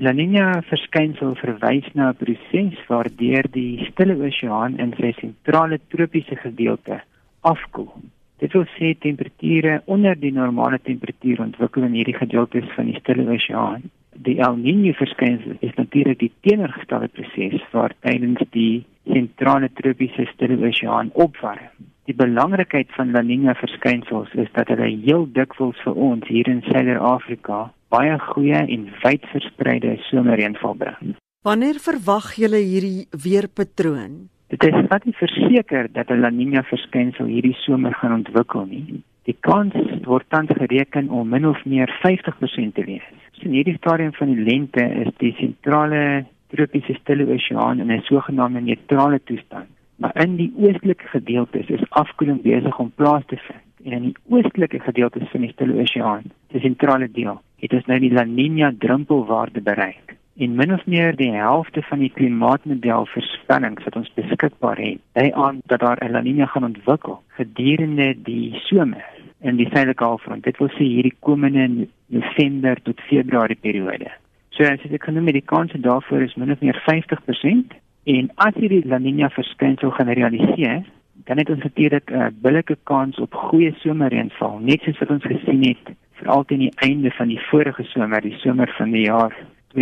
La Niña verskynsel verwys na 'n proses waardeur die Stille Oseaan in sy sentrale tropiese gedeelte afkoel. Dit wil sê temperature onder die normale temperatuur ontwikkel in hierdie gedeeltes van die Stille Oseaan. Die El Niño verskynsel is natuurlik die teenoorgestelde proses waar tydens die sentrale tropiese Stille Oseaan opwarm. Die belangrikheid van La Niña verskynsels is dat hulle heel dikwels vir ons hier in Suider-Afrika baie goeie en wyd verspreide somerreënval bring. Wanneer verwag julle hierdie weerpatroon? Dit is wat ek verseker dat 'n La Niña verskynsel hierdie somer gaan ontwikkel nie. Die kans word tans gereken om min of meer 50% te wees. So in hierdie stadium van die lente is die sentrale tropiese stille oseaan in 'n sogenaamde neutrale toestand maar in die oostelike gedeeltes is afkoeling besig om plaas te vind en in die oostelike gedeeltes van die Stille Oseaan, die sentrale deel, het ons nou die La Niña drempelwaarde bereik. En min of meer die helfte van die klimaatmodel voorspellings wat ons beskikbaar het, dui aan dat daar 'n La Niña gaan ontwikkel gedurende die somer in die suidelike halfrond. Dit wil sê hierdie komende November tot Februarie periode. So as ek genoem het die kans daarvoor is min of meer 50% En as hierdie La Niña verskynsel gaan realiseer, dan het ons natuurlik 'n uh, billike kans op goeie somerreënval, net soos wat ons gesien het veral teen die einde van die vorige somer, die somer van die jaar 2016-17.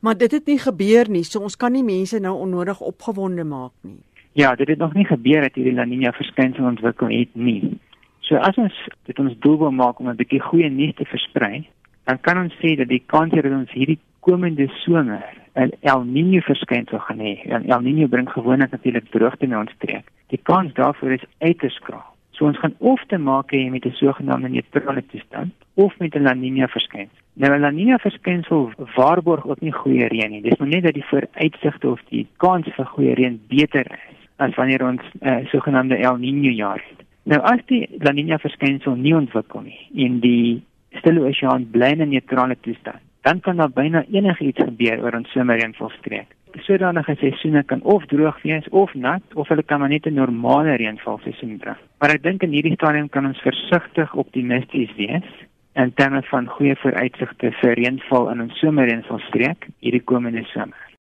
Maar dit het nie gebeur nie, so ons kan nie mense nou onnodig opgewonde maak nie. Ja, dit het nog nie gebeur dat hierdie La Niña verskynsel ontwikkel het nie. So as ons dit ons doel wil maak om 'n bietjie goeie nuus te versprei, dan kan ons sê dat die kans dat ons hierdie komende somer 'n El Niño verskynsel gaan hê. En El Niño bring gewoonlik natuurlik droogte na ons streek. Die kans daarvoor is uiters skraal. So ons gaan of te maak hê met 'n sogenaamde neutrale toestand of met 'n La Niña verskynsel. Nou 'n La Niña verskynsel waarborg ook nie goeie reën nie. Dis maar net dat die vooruitsigte of die kans vir goeie reën beter is as wanneer ons 'n uh, sogenaamde El Niño jaar het. Nou as die La Niña verskynsel nie ontwikkel nie en die Stille Oseaan bly in 'n neutrale toestand dan kan daar byna enigiets gebeur oor ons somerreënvalstreek. Sodanige seisoene kan of droog wees of nat of hulle kan maar net 'n normale reënvalseisoen dra. Maar ek dink in hierdie stadium kan ons versigtig optimisties wees en terme van goeie vooruitsigte vir reënval in ons somerreënvalstreek hierdie komende somer.